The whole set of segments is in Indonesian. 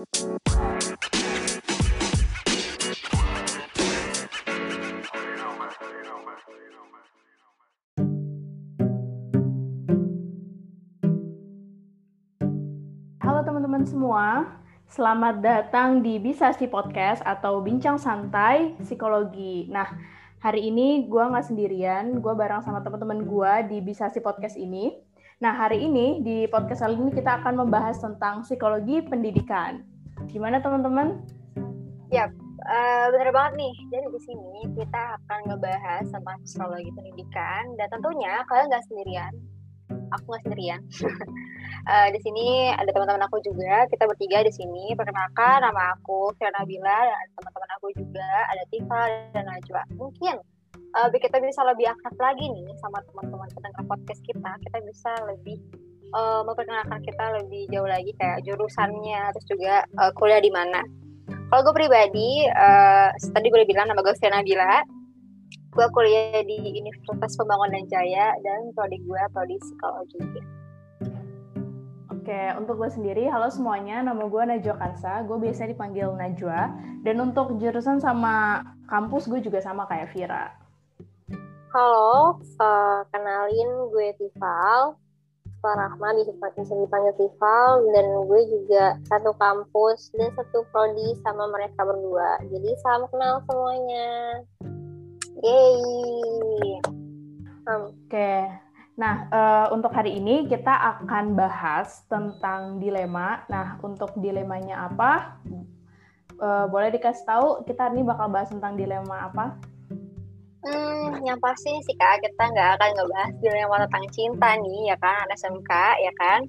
Halo teman-teman semua, selamat datang di Bisasi Podcast atau Bincang Santai Psikologi. Nah, hari ini gue nggak sendirian, gue bareng sama teman-teman gue di Bisasi Podcast ini. Nah, hari ini di podcast kali ini kita akan membahas tentang psikologi pendidikan. Gimana teman-teman? Yap, uh, bener banget nih. Jadi di sini kita akan ngebahas tentang psikologi pendidikan dan tentunya kalian nggak sendirian. Aku nggak sendirian. uh, di sini ada teman-teman aku juga. Kita bertiga di sini. Perkenalkan nama aku Fiona Nabila dan teman-teman aku juga ada Tifa dan Najwa. Mungkin uh, kita bisa lebih akrab lagi nih sama teman-teman pendengar podcast kita. Kita bisa lebih uh, memperkenalkan kita lebih jauh lagi kayak jurusannya, terus juga uh, kuliah di mana. Kalau gue pribadi, uh, tadi gue udah bilang nama gue Fiona Nabila. Gue kuliah di Universitas Pembangunan Jaya dan prodi gue prodi psikologi. Oke, untuk gue sendiri, halo semuanya, nama gue Najwa Kansa, gue biasa dipanggil Najwa, dan untuk jurusan sama kampus gue juga sama kayak Vira. Halo, uh, kenalin gue Tival, Rahma bisa, bisa dipanggil Tival, dan gue juga satu kampus dan satu prodi sama mereka berdua. Jadi salam kenal semuanya. Yeay. Um. Oke, Nah, uh, untuk hari ini kita akan bahas tentang dilema. Nah, untuk dilemanya apa? Uh, boleh dikasih tahu kita hari ini bakal bahas tentang dilema apa? Hmm, yang pasti sih kak, kita nggak akan ngebahas dilema tentang cinta nih, ya kan, anak SMK, ya kan.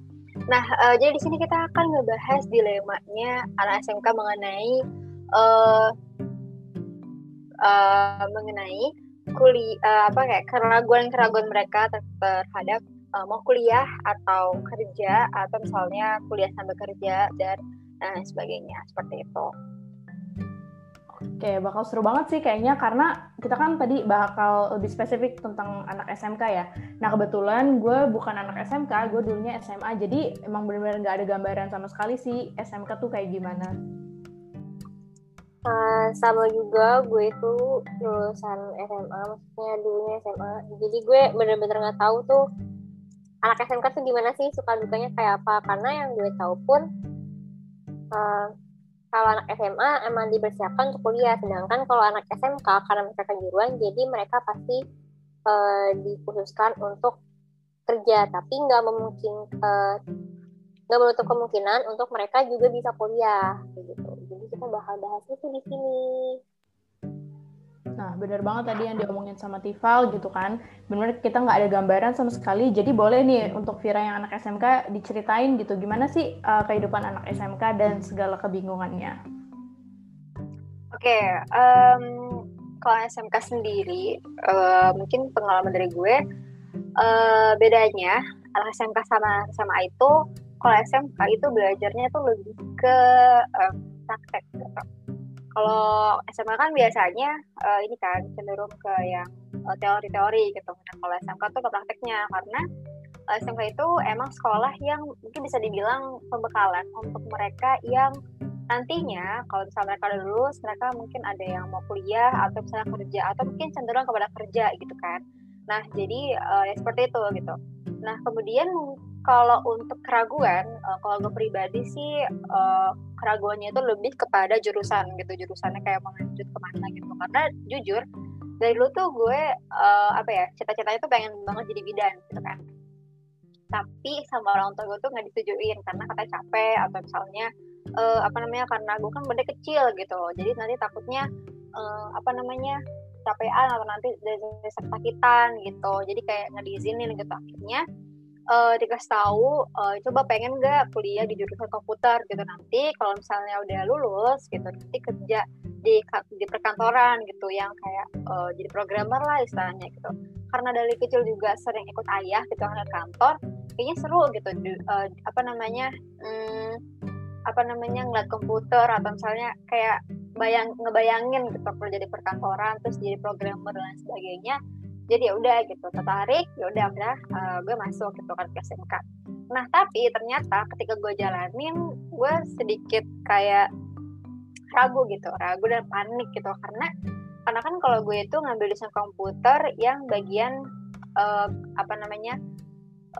Nah, uh, jadi di sini kita akan ngebahas dilemanya anak SMK mengenai uh, uh, mengenai kuliah uh, apa kayak keraguan-keraguan mereka terhadap uh, mau kuliah atau kerja atau misalnya kuliah sambil kerja dan uh, sebagainya seperti itu. Oke, bakal seru banget sih kayaknya karena kita kan tadi bakal lebih spesifik tentang anak SMK ya. Nah kebetulan gue bukan anak SMK, gue dulunya SMA, jadi emang benar-benar nggak ada gambaran sama sekali sih SMK tuh kayak gimana. Uh, sama juga gue itu lulusan SMA maksudnya dulunya SMA jadi gue bener-bener nggak tahu tuh anak SMK tuh gimana sih suka dukanya kayak apa karena yang gue tahu pun uh, kalau anak SMA emang dipersiapkan untuk kuliah sedangkan kalau anak SMK karena mereka kejuruan jadi mereka pasti uh, dikhususkan untuk kerja tapi nggak memungkin nggak uh, menutup kemungkinan untuk mereka juga bisa kuliah gitu kita bakal bahas itu di sini. Nah, benar banget tadi yang diomongin sama Tival gitu kan. Benar kita nggak ada gambaran sama sekali. Jadi boleh nih untuk Vira yang anak SMK diceritain gitu gimana sih uh, kehidupan anak SMK dan segala kebingungannya. Oke, okay, um, kalau SMK sendiri uh, mungkin pengalaman dari gue uh, bedanya anak SMK sama sama itu kalau SMK itu belajarnya tuh lebih ke uh, praktek. Kalau SMA kan biasanya uh, ini kan cenderung ke yang uh, teori-teori gitu. Nah, kalau SMK tuh ke prakteknya karena uh, SMK itu emang sekolah yang mungkin bisa dibilang pembekalan untuk mereka yang nantinya kalau misalnya mereka udah lulus mereka mungkin ada yang mau kuliah atau misalnya kerja atau mungkin cenderung kepada kerja gitu kan. Nah, jadi uh, ya seperti itu gitu. Nah, kemudian kalau untuk keraguan, uh, kalau gue pribadi sih uh, keraguannya itu lebih kepada jurusan gitu, jurusannya kayak mau lanjut ke mana gitu. Karena jujur dari dulu tuh gue uh, apa ya cita-citanya tuh pengen banget jadi bidan gitu kan. Tapi sama orang tua gue tuh nggak disetujuin karena kata capek atau misalnya uh, apa namanya karena gue kan benda kecil gitu, jadi nanti takutnya uh, apa namanya capean atau nanti dari sakitan gitu. Jadi kayak nggak diizinin gitu akhirnya uh, dikasih tahu uh, coba pengen nggak kuliah di jurusan komputer gitu. Nanti kalau misalnya udah lulus gitu nanti kerja di di perkantoran gitu yang kayak uh, jadi programmer lah istilahnya gitu. Karena dari kecil juga sering ikut ayah gitu ke kantor kayaknya seru gitu di, uh, apa namanya hmm, apa namanya ngeliat komputer atau misalnya kayak bayang ngebayangin gitu kerja di perkantoran terus jadi programmer dan sebagainya jadi ya udah gitu tertarik ya udah udah uh, gue masuk gitu kan ke SMK nah tapi ternyata ketika gue jalanin gue sedikit kayak ragu gitu ragu dan panik gitu. Karena karena kan kalau gue itu ngambil desain komputer yang bagian uh, apa namanya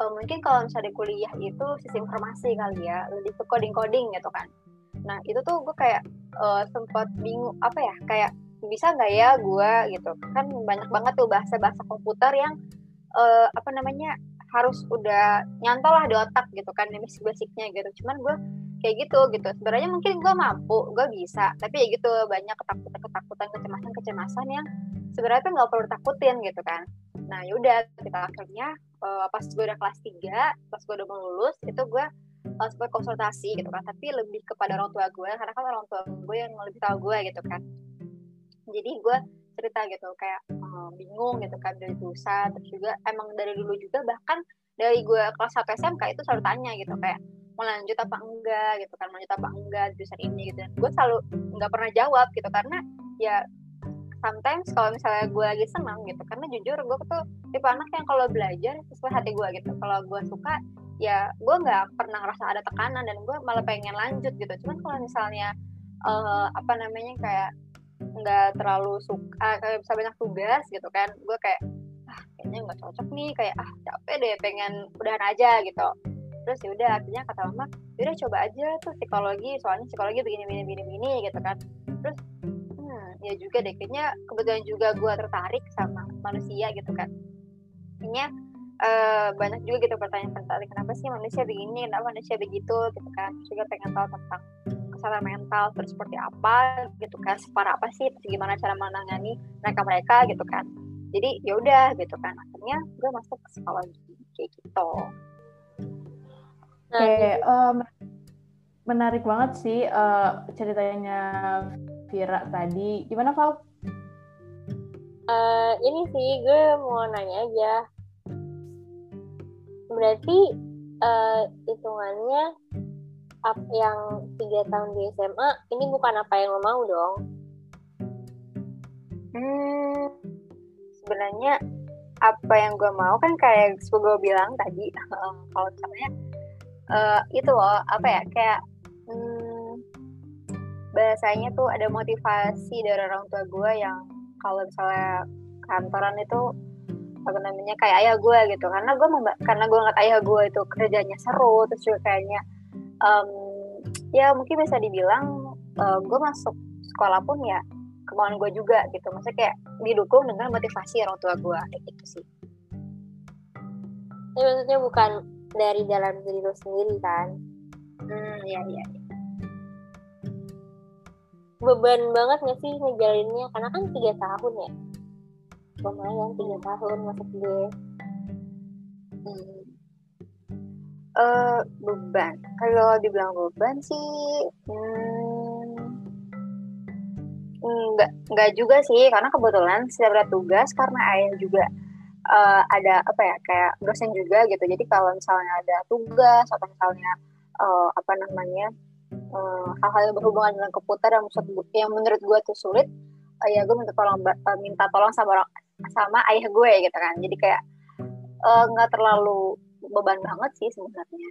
uh, mungkin kalau misalnya di kuliah itu sistem informasi kali ya lebih ke coding coding gitu kan. Nah itu tuh gue kayak uh, sempat bingung apa ya kayak bisa nggak ya gue gitu. Kan banyak banget tuh bahasa bahasa komputer yang uh, apa namanya harus udah nyantol lah di otak gitu kan basic basicnya gitu. Cuman gue kayak gitu gitu. Sebenarnya mungkin gue mampu gue bisa. Tapi ya gitu banyak ketakutan ketakutan kecemasan kecemasan yang sebenarnya tuh nggak perlu takutin gitu kan. Nah yaudah kita akhirnya uh, pas gue udah kelas 3 pas gue udah mau lulus itu gue uh, sempat konsultasi gitu kan. Tapi lebih kepada orang tua gue karena kan orang tua gue yang lebih tahu gue gitu kan jadi gue cerita gitu kayak uh, bingung gitu kan dari jurusan terus juga emang dari dulu juga bahkan dari gue kelas 1 SMK itu selalu tanya gitu kayak mau lanjut apa enggak? gitu kan lanjut apa enggak jurusan ini? gitu. Gue selalu nggak pernah jawab gitu karena ya sometimes kalau misalnya gue lagi senang gitu karena jujur gue tuh tipe anak yang kalau belajar sesuai hati gue gitu. Kalau gue suka ya gue nggak pernah ngerasa ada tekanan dan gue malah pengen lanjut gitu. Cuman kalau misalnya uh, apa namanya kayak nggak terlalu suka kayak bisa banyak tugas gitu kan. Gue kayak ah kayaknya nggak cocok nih kayak ah capek deh pengen udahan aja gitu. Terus ya udah akhirnya kata mama udah coba aja tuh psikologi soalnya psikologi begini begini begini begini gitu kan. Terus hmm, ya juga deh kayaknya kebetulan juga gue tertarik sama manusia gitu kan. Akhirnya uh, banyak juga gitu pertanyaan-pertanyaan kenapa sih manusia begini? Kenapa manusia begitu? Gitu kan. Juga pengen tahu tentang kesehatan mental terus seperti apa gitu kan separah apa sih terus gimana cara menangani mereka mereka gitu kan jadi ya udah gitu kan akhirnya gue masuk ke psikologi kayak gitu Oke, okay, um, menarik banget sih uh, ceritanya Vira tadi. Gimana, Val? Uh, ini sih gue mau nanya aja. Berarti uh, hitungannya yang tiga tahun di SMA ini bukan apa yang lo mau dong? Hmm, sebenarnya apa yang gue mau kan kayak gue bilang tadi kalau misalnya uh, itu loh apa ya kayak hmm, bahasanya tuh ada motivasi dari orang tua gue yang kalau misalnya kantoran itu apa namanya kayak ayah gue gitu karena gue karena gue ngeliat ayah gue itu kerjanya seru terus juga kayaknya um, ya mungkin bisa dibilang uh, gue masuk sekolah pun ya kemauan gue juga gitu. Maksudnya kayak didukung dengan motivasi orang tua gue kayak gitu sih. Ini maksudnya bukan dari dalam diri lo sendiri kan? Hmm iya iya beban banget gak sih ngejalaninnya? Karena kan tiga tahun ya. Lumayan tiga tahun masuk gue hmm. Uh, beban. Kalau dibilang beban sih hmm, enggak enggak juga sih. Karena kebetulan setiap ada tugas karena ayah juga uh, ada apa ya kayak dosen juga gitu. Jadi kalau misalnya ada tugas atau misalnya uh, apa namanya hal-hal yang berhubungan dengan komputer yang menurut yang menurut gue tuh sulit uh, ya gue minta tolong uh, minta tolong sama sama ayah gue gitu kan. Jadi kayak nggak uh, terlalu beban banget sih sebenarnya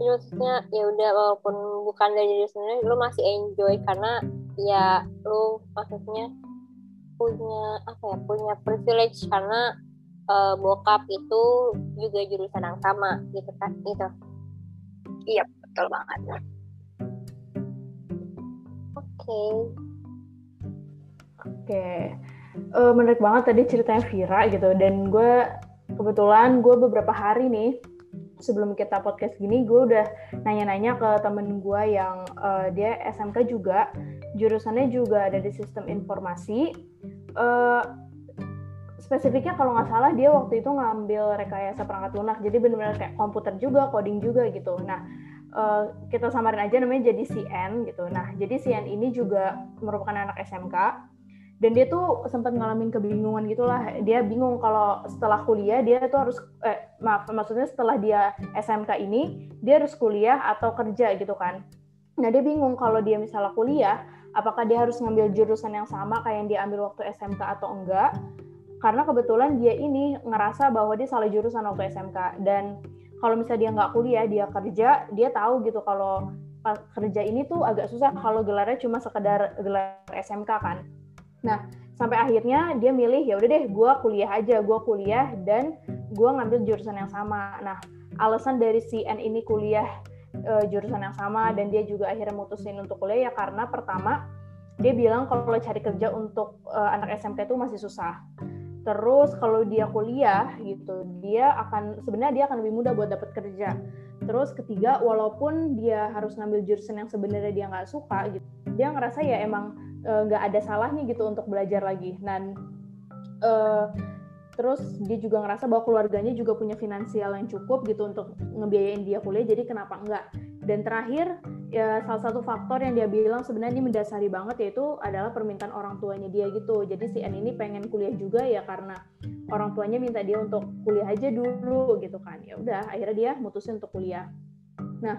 jadi maksudnya ya udah walaupun bukan dari diri sendiri lu masih enjoy karena ya lu maksudnya punya apa ya punya privilege karena uh, bokap itu juga jurusan yang sama gitu kan gitu iya betul banget oke okay. oke okay. uh, eh, menarik banget tadi ceritanya Vira gitu dan gue kebetulan gue beberapa hari nih sebelum kita podcast gini gue udah nanya-nanya ke temen gue yang uh, dia SMK juga. Jurusannya juga ada di sistem informasi. Uh, spesifiknya kalau nggak salah dia waktu itu ngambil rekayasa perangkat lunak. Jadi benar-benar kayak komputer juga coding juga gitu. Nah uh, kita samarin aja namanya jadi CN gitu. Nah jadi CN ini juga merupakan anak SMK dan dia tuh sempat ngalamin kebingungan gitulah. Dia bingung kalau setelah kuliah dia tuh harus eh, maaf maksudnya setelah dia SMK ini dia harus kuliah atau kerja gitu kan. Nah dia bingung kalau dia misalnya kuliah apakah dia harus ngambil jurusan yang sama kayak yang dia ambil waktu SMK atau enggak? Karena kebetulan dia ini ngerasa bahwa dia salah jurusan waktu SMK dan kalau misalnya dia nggak kuliah dia kerja dia tahu gitu kalau kerja ini tuh agak susah kalau gelarnya cuma sekedar gelar SMK kan nah sampai akhirnya dia milih ya udah deh gue kuliah aja gue kuliah dan gue ngambil jurusan yang sama. Nah alasan dari si N ini kuliah uh, jurusan yang sama dan dia juga akhirnya mutusin untuk kuliah ya karena pertama dia bilang kalau cari kerja untuk uh, anak SMK itu masih susah. Terus kalau dia kuliah gitu dia akan sebenarnya dia akan lebih mudah buat dapat kerja. Terus ketiga walaupun dia harus ngambil jurusan yang sebenarnya dia nggak suka gitu dia ngerasa ya emang nggak uh, ada salahnya gitu untuk belajar lagi dan uh, terus dia juga ngerasa bahwa keluarganya juga punya finansial yang cukup gitu untuk ngebiayain dia kuliah jadi kenapa enggak dan terakhir ya salah satu faktor yang dia bilang sebenarnya ini mendasari banget yaitu adalah permintaan orang tuanya dia gitu. Jadi si N ini pengen kuliah juga ya karena orang tuanya minta dia untuk kuliah aja dulu gitu kan. Ya udah akhirnya dia mutusin untuk kuliah. Nah,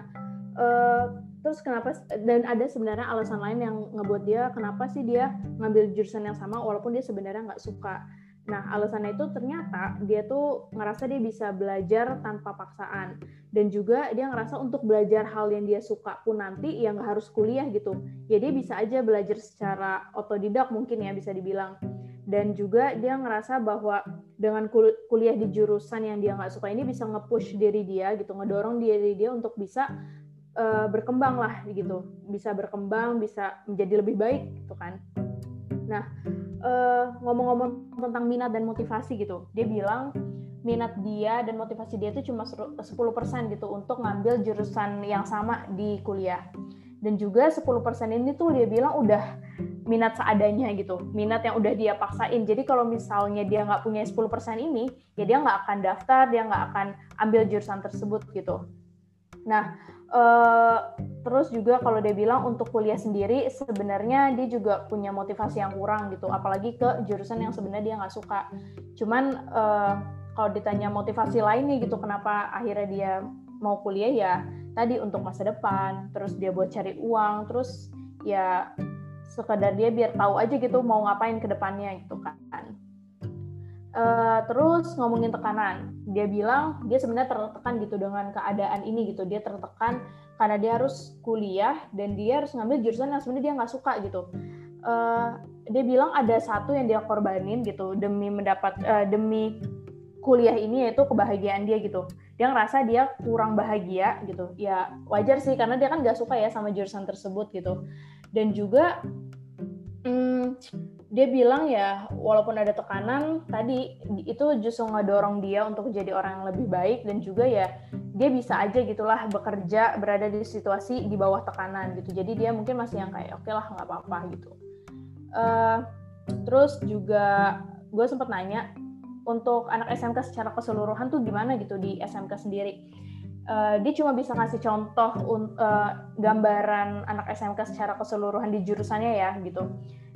uh, terus kenapa dan ada sebenarnya alasan lain yang ngebuat dia kenapa sih dia ngambil jurusan yang sama walaupun dia sebenarnya nggak suka Nah, alasannya itu ternyata dia tuh ngerasa dia bisa belajar tanpa paksaan. Dan juga dia ngerasa untuk belajar hal yang dia suka pun nanti yang nggak harus kuliah gitu. Ya dia bisa aja belajar secara otodidak mungkin ya bisa dibilang. Dan juga dia ngerasa bahwa dengan kuliah di jurusan yang dia nggak suka ini bisa nge-push diri dia gitu, ngedorong diri dia untuk bisa uh, berkembang lah gitu. Bisa berkembang, bisa menjadi lebih baik gitu kan. Nah, eh, ngomong-ngomong tentang minat dan motivasi gitu, dia bilang minat dia dan motivasi dia itu cuma 10% gitu untuk ngambil jurusan yang sama di kuliah. Dan juga 10% ini tuh dia bilang udah minat seadanya gitu, minat yang udah dia paksain. Jadi kalau misalnya dia nggak punya 10% ini, ya dia nggak akan daftar, dia nggak akan ambil jurusan tersebut gitu. Nah, uh, terus juga kalau dia bilang untuk kuliah sendiri sebenarnya dia juga punya motivasi yang kurang gitu. Apalagi ke jurusan yang sebenarnya dia nggak suka. Cuman uh, kalau ditanya motivasi lainnya gitu kenapa akhirnya dia mau kuliah ya tadi untuk masa depan. Terus dia buat cari uang terus ya sekadar dia biar tahu aja gitu mau ngapain ke depannya gitu kan Uh, terus ngomongin tekanan, dia bilang dia sebenarnya tertekan gitu dengan keadaan ini gitu. Dia tertekan karena dia harus kuliah dan dia harus ngambil jurusan yang sebenarnya dia nggak suka gitu. Uh, dia bilang ada satu yang dia korbanin gitu demi mendapat uh, demi kuliah ini yaitu kebahagiaan dia gitu. Dia ngerasa dia kurang bahagia gitu. Ya wajar sih karena dia kan nggak suka ya sama jurusan tersebut gitu. Dan juga hmm, dia bilang ya walaupun ada tekanan tadi itu justru ngedorong dia untuk jadi orang yang lebih baik dan juga ya dia bisa aja gitulah bekerja berada di situasi di bawah tekanan gitu. Jadi dia mungkin masih yang kayak oke okay lah nggak apa-apa gitu. Uh, terus juga gue sempat nanya untuk anak SMK secara keseluruhan tuh gimana gitu di SMK sendiri uh, dia cuma bisa ngasih contoh uh, gambaran anak SMK secara keseluruhan di jurusannya ya gitu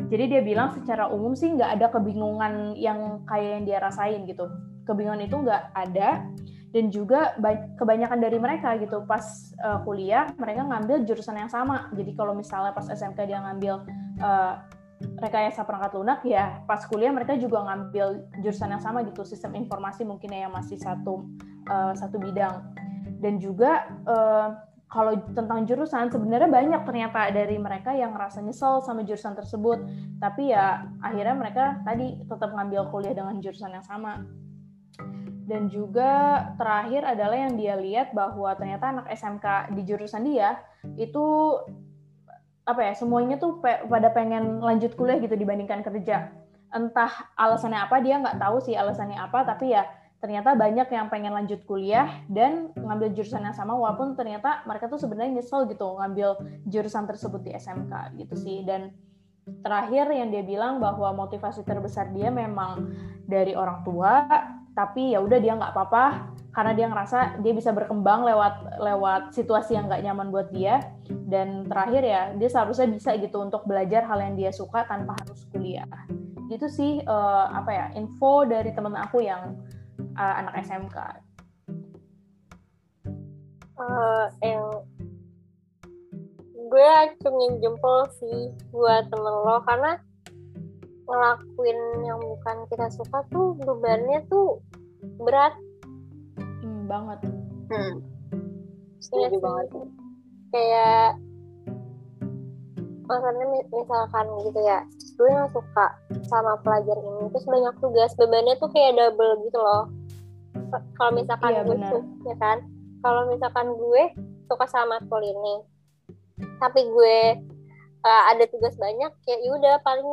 jadi dia bilang secara umum sih nggak ada kebingungan yang kayak yang dia rasain gitu. Kebingungan itu nggak ada dan juga kebanyakan dari mereka gitu pas uh, kuliah mereka ngambil jurusan yang sama. Jadi kalau misalnya pas SMK dia ngambil uh, rekayasa perangkat lunak ya pas kuliah mereka juga ngambil jurusan yang sama gitu sistem informasi mungkin ya yang masih satu uh, satu bidang dan juga uh, kalau tentang jurusan sebenarnya banyak ternyata dari mereka yang ngerasa nyesel sama jurusan tersebut. Tapi ya akhirnya mereka tadi tetap ngambil kuliah dengan jurusan yang sama. Dan juga terakhir adalah yang dia lihat bahwa ternyata anak SMK di jurusan dia itu apa ya semuanya tuh pe pada pengen lanjut kuliah gitu dibandingkan kerja. Entah alasannya apa dia nggak tahu sih alasannya apa tapi ya ternyata banyak yang pengen lanjut kuliah dan ngambil jurusan yang sama walaupun ternyata mereka tuh sebenarnya nyesel gitu ngambil jurusan tersebut di SMK gitu sih. Dan terakhir yang dia bilang bahwa motivasi terbesar dia memang dari orang tua tapi ya udah dia nggak apa-apa karena dia ngerasa dia bisa berkembang lewat lewat situasi yang nggak nyaman buat dia. Dan terakhir ya dia seharusnya bisa gitu untuk belajar hal yang dia suka tanpa harus kuliah. Gitu sih uh, apa ya info dari teman aku yang uh, anak SMK? Uh, yang gue acungin jempol sih buat temen lo karena ngelakuin yang bukan kita suka tuh bebannya tuh berat hmm, banget Hmm. Iya Setuju sih. banget. kayak maksudnya mi- misalkan gitu ya gue yang suka sama pelajar ini terus banyak tugas bebannya tuh kayak double gitu loh kalau misalkan Iya, gue ya kan? Kalau misalkan gue suka sama matkul ini tapi gue uh, ada tugas banyak ya udah paling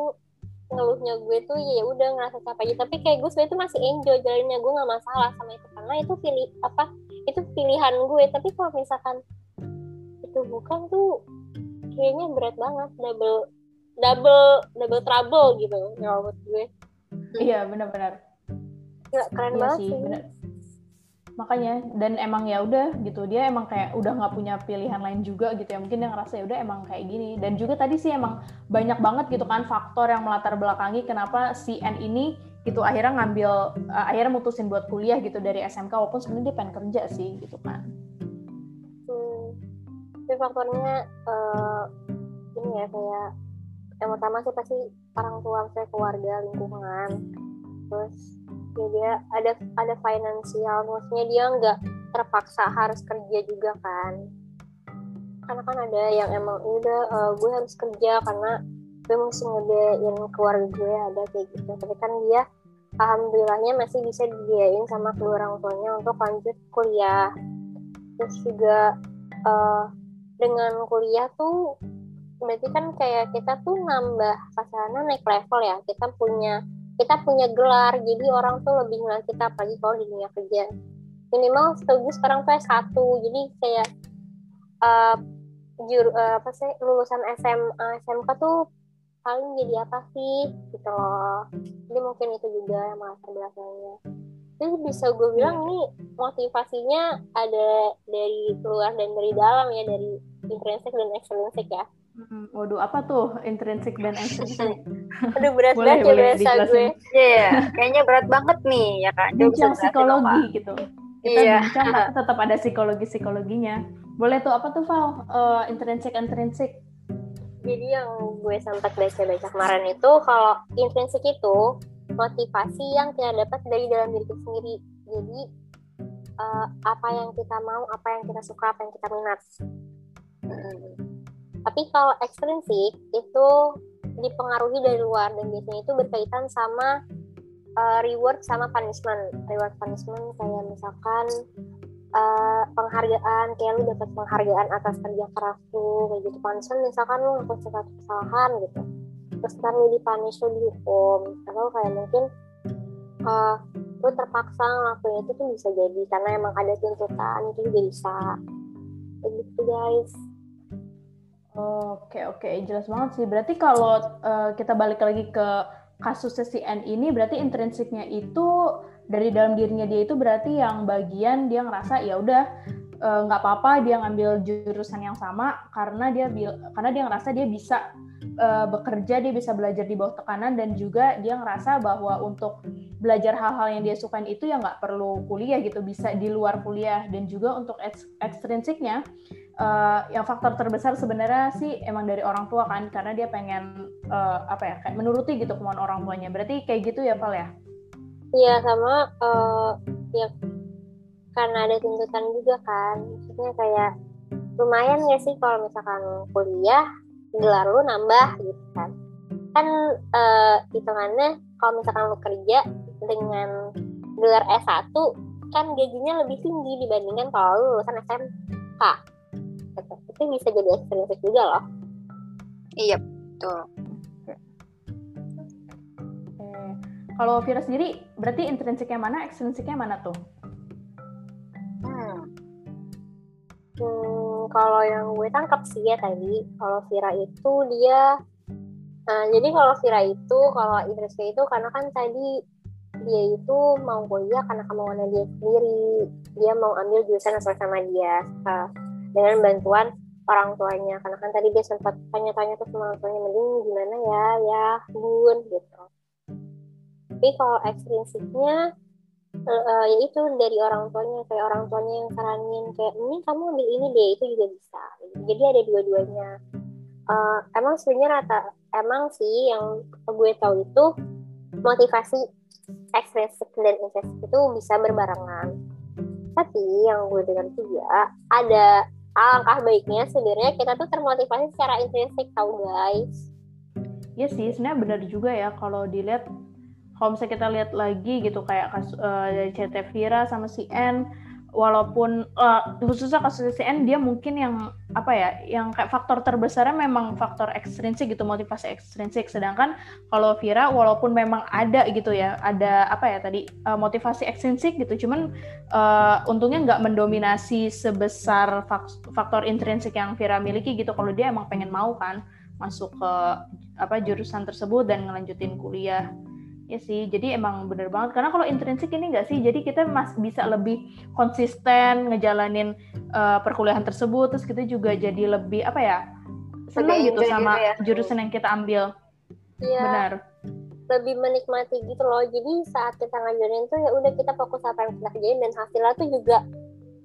ngeluhnya gue tuh ya udah ngerasa capek aja. Tapi kayak gue sebenarnya tuh masih enjoy jalannya gue nggak masalah sama itu. Karena itu pilih apa itu pilihan gue. Tapi kalau misalkan itu bukan tuh kayaknya berat banget double double double trouble gitu ya menurut gue. Iya benar-benar. Keren Iya banget sih, sih, benar. Makanya dan emang ya udah gitu dia emang kayak udah nggak punya pilihan lain juga gitu ya mungkin dia ngerasa ya udah emang kayak gini dan juga tadi sih emang banyak banget gitu kan faktor yang melatar belakangi kenapa si N ini gitu akhirnya ngambil uh, akhirnya mutusin buat kuliah gitu dari SMK walaupun sebenarnya dia pengen kerja sih gitu kan. Hmm. Tapi faktornya eh, ini ya kayak yang pertama sih pasti orang tua saya keluarga lingkungan terus ya dia ada ada finansial maksudnya dia nggak terpaksa harus kerja juga kan. Karena kan ada yang emang "Ya udah eh, gue harus kerja karena gue mesti ngedain keluarga gue ada kayak gitu. Tapi kan dia alhamdulillahnya masih bisa dibiayain sama kedua orang tuanya untuk lanjut kuliah. Terus juga eh, dengan kuliah tuh berarti kan kayak kita tuh nambah pasarannya naik level ya. Kita punya kita punya gelar jadi orang tuh lebih kenal kita apalagi kalau di dunia kerja. Minimal setahu gue sekarang tuh S1 jadi kayak eh jur eh, apa sih lulusan SMA SMK tuh paling jadi apa sih gitu loh. Jadi mungkin itu juga yang latar belakangnya. Jadi bisa gue bilang nih motivasinya ada dari luar dan dari dalam ya dari intrinsik dan ekstrinsik ya Hmm, waduh apa tuh intrinsik dan ekstrinsik? aduh berat Boleh, banget ya dijelasin. gue Iya, kayaknya berat banget nih ya kan. Bincang psikologi Pak. gitu. Kita Iya. bincang tetap ada psikologi psikologinya. Boleh tuh apa tuh Val? Eh, intrinsik intrinsik. jadi yang gue sempat baca-baca kemarin itu kalau intrinsik itu motivasi yang kita dapat dari dalam diri kita sendiri jadi eh, apa yang kita mau apa yang kita suka apa yang kita minat Mm. Tapi kalau ekstrinsik itu dipengaruhi dari luar dan biasanya itu berkaitan sama eh, reward sama punishment. Reward punishment kayak misalkan eh, penghargaan kayak lu dapat penghargaan atas kerja keras lu kayak gitu. Punishment misalkan lu ngelakuin sesuatu kesalahan gitu. Terus ntar lu dipunish lu dihukum. Atau kayak mungkin eh, lu terpaksa ngelakuin itu tuh bisa jadi karena emang ada tuntutan itu bisa. Kayak gitu guys Oke oke jelas banget sih. Berarti kalau eh, kita balik lagi ke kasusnya si N ini, berarti intrinsiknya itu dari dalam dirinya dia itu berarti yang bagian dia ngerasa ya udah eh, nggak apa-apa dia ngambil jurusan yang sama karena dia bil- karena dia ngerasa dia bisa eh, bekerja, dia bisa belajar di bawah tekanan dan juga dia ngerasa bahwa untuk belajar hal-hal yang dia sukain itu ya nggak perlu kuliah gitu, bisa di luar kuliah. Dan juga untuk eks- ekstrinsiknya eh, yang faktor terbesar sebenarnya sih emang dari orang tua kan karena dia pengen eh, apa ya kayak menuruti gitu kemauan orang tuanya. Berarti kayak gitu ya Val ya? Iya sama eh, ya karena ada tuntutan juga kan. Maksudnya kayak lumayan ya sih kalau misalkan kuliah gelar lu nambah gitu kan. Kan eh, hitungannya kalau misalkan lu kerja dengan gelar S1 kan gajinya lebih tinggi dibandingkan kalau lu lulusan SMK gitu. itu bisa jadi ekstrinsik juga loh. Iya, betul. Kalau Vira sendiri berarti intrinsiknya mana ekstrinsiknya mana tuh Hmm, kalau yang gue tangkap sih ya tadi, kalau Vira itu dia, nah, jadi kalau Vira itu, kalau Idrisnya itu karena kan tadi dia itu mau kuliah karena kemauannya dia sendiri, dia mau ambil jurusan sesuai sama dia, eh, dengan bantuan orang tuanya, karena kan tadi dia sempat tanya-tanya tuh sama orang tuanya, mending gimana ya, ya bun, gitu. Tapi kalau ekstrinsiknya, eh, ya itu dari orang tuanya kayak orang tuanya yang saranin kayak ini kamu ambil ini deh itu juga bisa. Jadi ada dua-duanya. Eh, emang sebenarnya rata emang sih yang gue tahu itu motivasi ekstrinsik dan intrinsik itu bisa berbarengan. Tapi yang gue dengar juga ada alangkah baiknya sebenarnya kita tuh termotivasi secara intrinsik tau guys? Iya sih, sebenarnya benar juga ya kalau dilihat kalau misalnya kita lihat lagi gitu kayak kasus uh, dari CT Vira sama si N walaupun uh, khususnya kasus CN dia mungkin yang apa ya yang kayak faktor terbesarnya memang faktor ekstrinsik gitu motivasi ekstrinsik. Sedangkan kalau Vira walaupun memang ada gitu ya ada apa ya tadi uh, motivasi ekstrinsik gitu cuman uh, untungnya nggak mendominasi sebesar faktor intrinsik yang Vira miliki gitu kalau dia emang pengen mau kan masuk ke apa jurusan tersebut dan ngelanjutin kuliah Ya sih, jadi emang bener banget. Karena kalau intrinsik ini enggak sih, jadi kita mas bisa lebih konsisten ngejalanin uh, perkuliahan tersebut, terus kita juga jadi lebih apa ya senang gitu sama gitu ya. jurusan yang kita ambil. Iya. Benar. Lebih menikmati gitu loh. Jadi saat kita ngajarin tuh ya udah kita fokus apa yang kita kerjain dan hasilnya tuh juga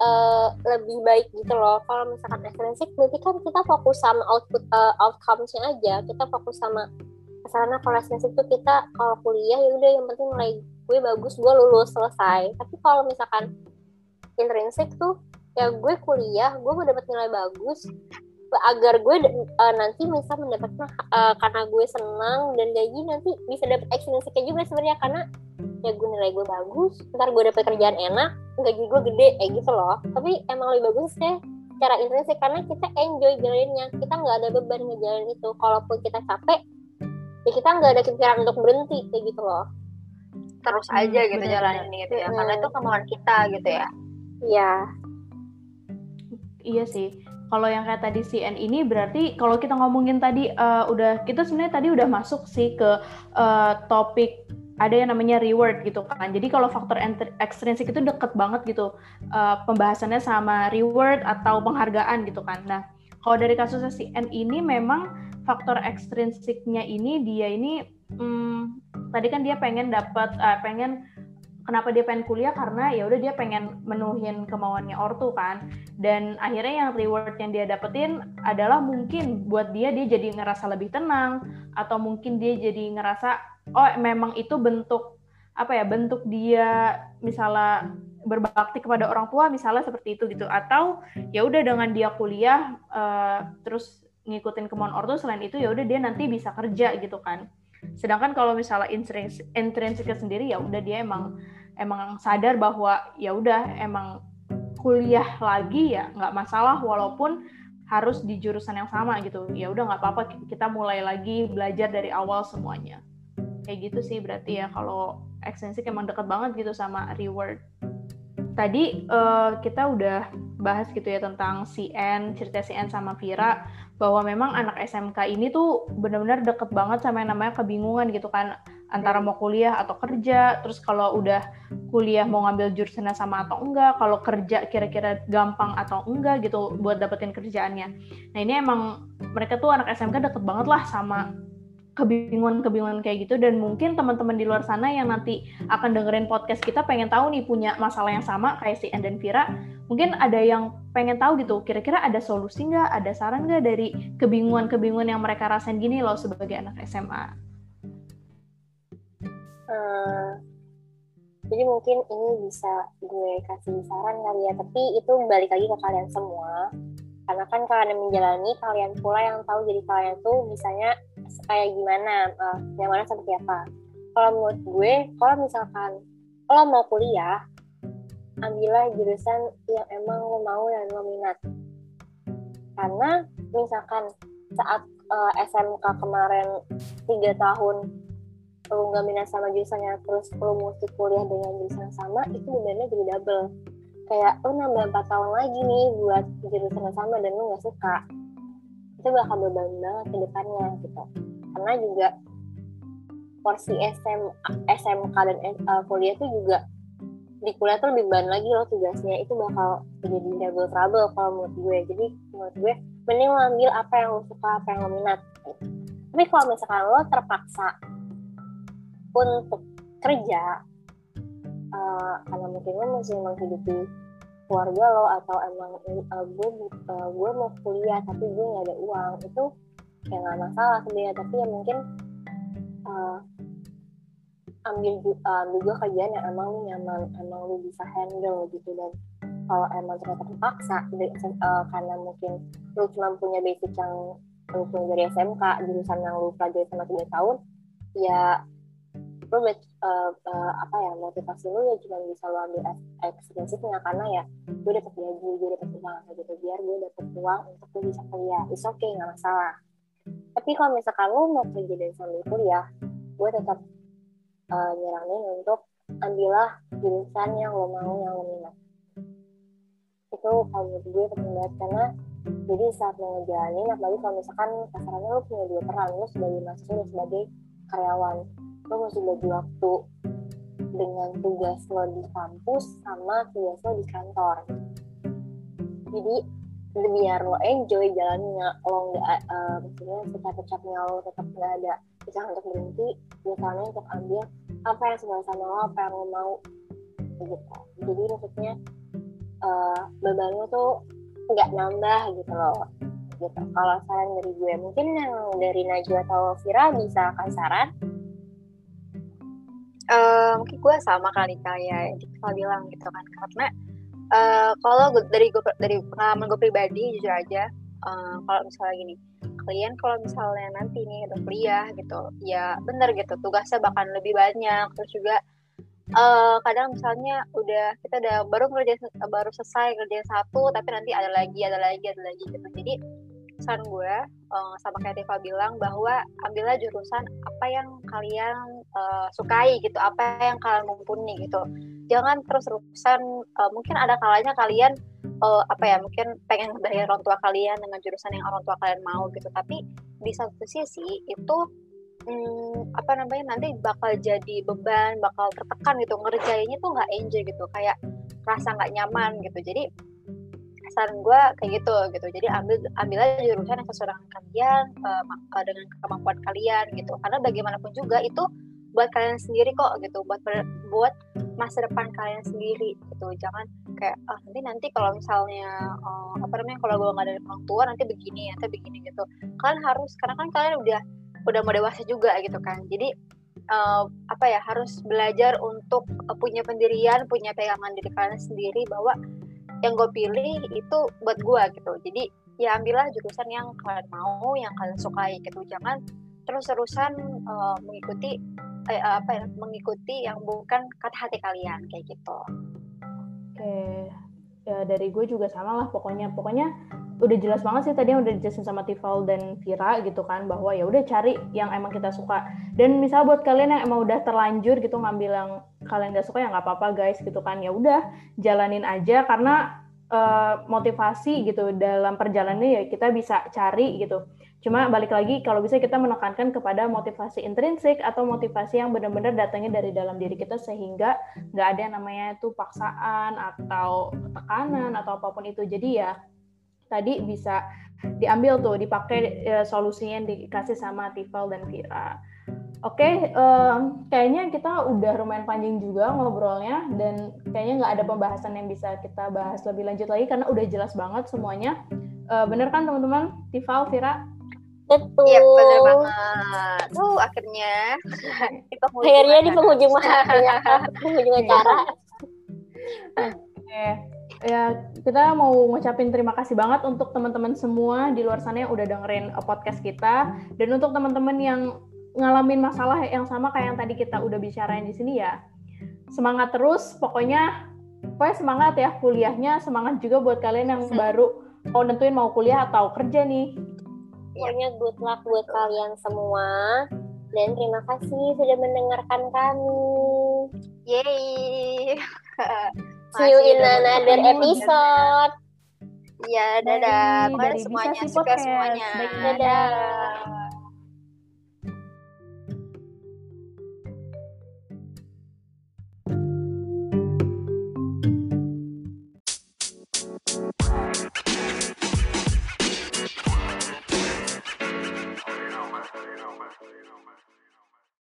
uh, lebih baik gitu loh. Kalau misalkan ekstrinsik berarti kan kita fokus sama output uh, outcomes-nya aja. Kita fokus sama karena kalau tuh kita kalau kuliah ya udah yang penting nilai gue bagus gue lulus selesai. Tapi kalau misalkan intrinsik tuh ya gue kuliah gue mau dapat nilai bagus agar gue uh, nanti bisa mendapatkan uh, karena gue senang dan gaji nanti bisa dapat ekstrinsiknya juga sebenarnya karena ya gue nilai gue bagus ntar gue dapat kerjaan enak gaji gue gede kayak gitu loh. Tapi emang lebih bagus deh cara intrinsik karena kita enjoy jalannya. Kita nggak ada beban ngejalanin itu kalaupun kita capek ya kita nggak ada pikiran untuk berhenti kayak gitu loh terus hmm, aja gitu bener. jalan ini gitu ya hmm. karena itu kemauan kita gitu ya iya iya sih kalau yang kayak tadi CN ini berarti kalau kita ngomongin tadi uh, udah kita sebenarnya tadi udah masuk sih ke uh, topik ada yang namanya reward gitu kan. Jadi kalau faktor ekstrinsik itu deket banget gitu uh, pembahasannya sama reward atau penghargaan gitu kan. Nah, kalau dari kasusnya si N ini memang faktor ekstrinsiknya ini dia ini hmm, tadi kan dia pengen dapat uh, pengen kenapa dia pengen kuliah? Karena ya udah dia pengen menuhin kemauannya ortu kan. Dan akhirnya yang reward yang dia dapetin adalah mungkin buat dia dia jadi ngerasa lebih tenang atau mungkin dia jadi ngerasa oh memang itu bentuk apa ya bentuk dia misalnya berbakti kepada orang tua misalnya seperti itu gitu. Atau ya udah dengan dia kuliah uh, terus ngikutin kemauan ortu selain itu ya udah dia nanti bisa kerja gitu kan. Sedangkan kalau misalnya intrinsiknya sendiri ya udah dia emang emang sadar bahwa ya udah emang kuliah lagi ya nggak masalah walaupun harus di jurusan yang sama gitu. Ya udah nggak apa-apa kita mulai lagi belajar dari awal semuanya. Kayak gitu sih berarti ya kalau ekstensik emang deket banget gitu sama reward. Tadi uh, kita udah bahas gitu ya tentang CN, cerita CN sama Vira bahwa memang anak SMK ini tuh benar-benar deket banget sama yang namanya kebingungan gitu kan antara mau kuliah atau kerja, terus kalau udah kuliah mau ngambil jurusannya sama atau enggak, kalau kerja kira-kira gampang atau enggak gitu buat dapetin kerjaannya. Nah ini emang mereka tuh anak SMK deket banget lah sama kebingungan-kebingungan kayak gitu. Dan mungkin teman-teman di luar sana yang nanti akan dengerin podcast kita pengen tahu nih punya masalah yang sama kayak si End dan Vira mungkin ada yang pengen tahu gitu kira-kira ada solusi nggak ada saran nggak dari kebingungan-kebingungan yang mereka rasain gini loh sebagai anak SMA uh, eh, jadi mungkin ini bisa gue kasih saran kali ya tapi itu balik lagi ke kalian semua karena kan kalian menjalani kalian pula yang tahu jadi kalian tuh misalnya kayak gimana uh, yang mana seperti apa. Kalau menurut gue kalau misalkan lo mau kuliah ambillah jurusan yang emang lo mau dan lo minat. Karena misalkan saat uh, eh, SMK kemarin tiga tahun lo nggak minat sama jurusannya terus lo mesti kuliah dengan jurusan sama itu bebannya jadi double kayak lo nambah empat tahun lagi nih buat jurusan yang sama dan lo nggak suka. Itu bakal beban banget ke depannya gitu. Karena juga porsi SM, SMK dan uh, kuliah tuh juga di kuliah tuh lebih beban lagi loh tugasnya. Itu bakal jadi double trouble kalau menurut gue. Jadi menurut gue mending lo ambil apa yang lo suka apa yang lo minat. Tapi kalau misalkan lo terpaksa untuk kerja uh, karena mungkin lo masih menghidupi keluarga lo atau emang uh, gue uh, gue mau kuliah tapi gue nggak ada uang itu ya nggak masalah sebenarnya. Tapi ya mungkin uh, ambil uh, ambil juga kerjaan yang emang lu nyaman emang lu bisa handle gitu. Dan kalau emang ternyata terpaksa uh, karena mungkin lu cuma punya basic yang lu punya dari SMK jurusan yang lu pelajari selama tiga tahun ya lu uh, uh, apa ya motivasi lu ya cuma bisa lu ambil experience-nya karena ya gue dapet gaji gue dapet uang gitu biar gue dapet uang untuk gue bisa kuliah. Oke okay, nggak masalah. Tapi kalau misalkan lu mau kerja dari sambil kuliah gue tetap uh, untuk ambillah jurusan yang lo mau yang lo minat. Itu kalau menurut gue penting banget karena jadi saat lo ngejalanin apalagi kalau misalkan kasarannya lo punya dua peran lo sebagai mahasiswa dan sebagai karyawan lo mesti bagi waktu dengan tugas lo di kampus sama tugas lo di kantor. Jadi biar lo enjoy jalannya lo nggak uh, maksudnya secapek-capeknya lo tetap nggak ada. Bisa untuk berhenti misalnya untuk ambil apa yang sesuai sama lo apa yang lo mau. Gitu. Jadi maksudnya uh, beban lo tuh nggak nambah gitu loh. Gitu. Kalau saran dari gue mungkin yang dari Najwa atau Vira bisa kasih saran uh, mungkin gue sama kali kayak yang kita bilang gitu kan. Karena uh, kalau dari gue dari pengalaman gue pribadi jujur aja uh, kalau misalnya gini kalian kalau misalnya nanti nih udah kuliah gitu ya bener gitu tugasnya bahkan lebih banyak. Terus juga uh, kadang misalnya udah kita udah baru kerja baru selesai kerja satu tapi nanti ada lagi ada lagi ada lagi gitu. Jadi saran gue uh, sama kayak Tifa bilang bahwa ambillah jurusan apa yang kalian uh, sukai gitu apa yang kalian mumpuni gitu. Jangan terus-terusan uh, mungkin ada kalanya kalian uh, apa ya mungkin pengen bayar orang tua kalian dengan jurusan yang orang tua kalian mau gitu. Tapi di satu sisi itu hmm, apa namanya nanti bakal jadi beban bakal tertekan gitu. Ngerjainnya tuh nggak enjoy gitu. Kayak rasa nggak nyaman gitu. Jadi saran gue kayak gitu gitu. Jadi ambil ambil aja jurusan yang sesuai dengan kalian uh, dengan kemampuan kalian gitu. Karena bagaimanapun juga itu buat kalian sendiri kok gitu. Buat buat masa depan kalian sendiri gitu. Jangan kayak ah nanti nanti kalau misalnya uh, apa namanya kalau gue nggak ada orang tua nanti begini nanti begini gitu. Kalian harus karena kan kalian udah udah mau dewasa juga gitu kan. Jadi uh, apa ya harus belajar untuk punya pendirian punya pegangan diri kalian sendiri bahwa yang gue pilih itu buat gue gitu. Jadi ya ambillah jurusan yang kalian mau yang kalian sukai gitu. Jangan terus-terusan uh, mengikuti eh, apa ya mengikuti yang bukan kata hati kalian kayak gitu. Oke. Ya dari gue juga sama lah pokoknya. Pokoknya udah jelas banget sih tadi yang udah dijelasin sama Tifal dan Vira gitu kan bahwa ya udah cari yang emang kita suka. Dan misal buat kalian yang emang udah terlanjur gitu ngambil yang kalian gak suka ya nggak apa-apa guys gitu kan. Ya udah jalanin aja karena uh, motivasi gitu dalam perjalanannya ya kita bisa cari gitu. Cuma balik lagi kalau bisa kita menekankan kepada motivasi intrinsik atau motivasi yang benar-benar datangnya dari dalam diri kita sehingga nggak ada yang namanya itu paksaan atau tekanan atau apa pun itu. Jadi ya tadi bisa diambil tuh dipakai ya, solusinya yang dikasih sama Tifal dan Vira. Oke, okay, um, kayaknya kita udah lumayan panjang juga ngobrolnya dan kayaknya nggak ada pembahasan yang bisa kita bahas lebih lanjut lagi karena udah jelas banget semuanya. Uh, bener kan teman-teman? Tifal, Vira? Betul. Iya, bener banget. Tuh, akhirnya. di akhirnya di penghujung akhirnya penghujung acara. Oke ya kita mau ngucapin terima kasih banget untuk teman-teman semua di luar sana yang udah dengerin uh, podcast kita dan untuk teman-teman yang ngalamin masalah yang sama kayak yang tadi kita udah bicarain di sini ya semangat terus pokoknya pokoknya semangat ya kuliahnya semangat juga buat kalian yang baru mau nentuin mau kuliah atau kerja nih pokoknya good luck buat kalian semua dan terima kasih sudah mendengarkan kami yeay See you in another episode. Iya, dadah. Makasih semuanya. Sukses semuanya. Dadah.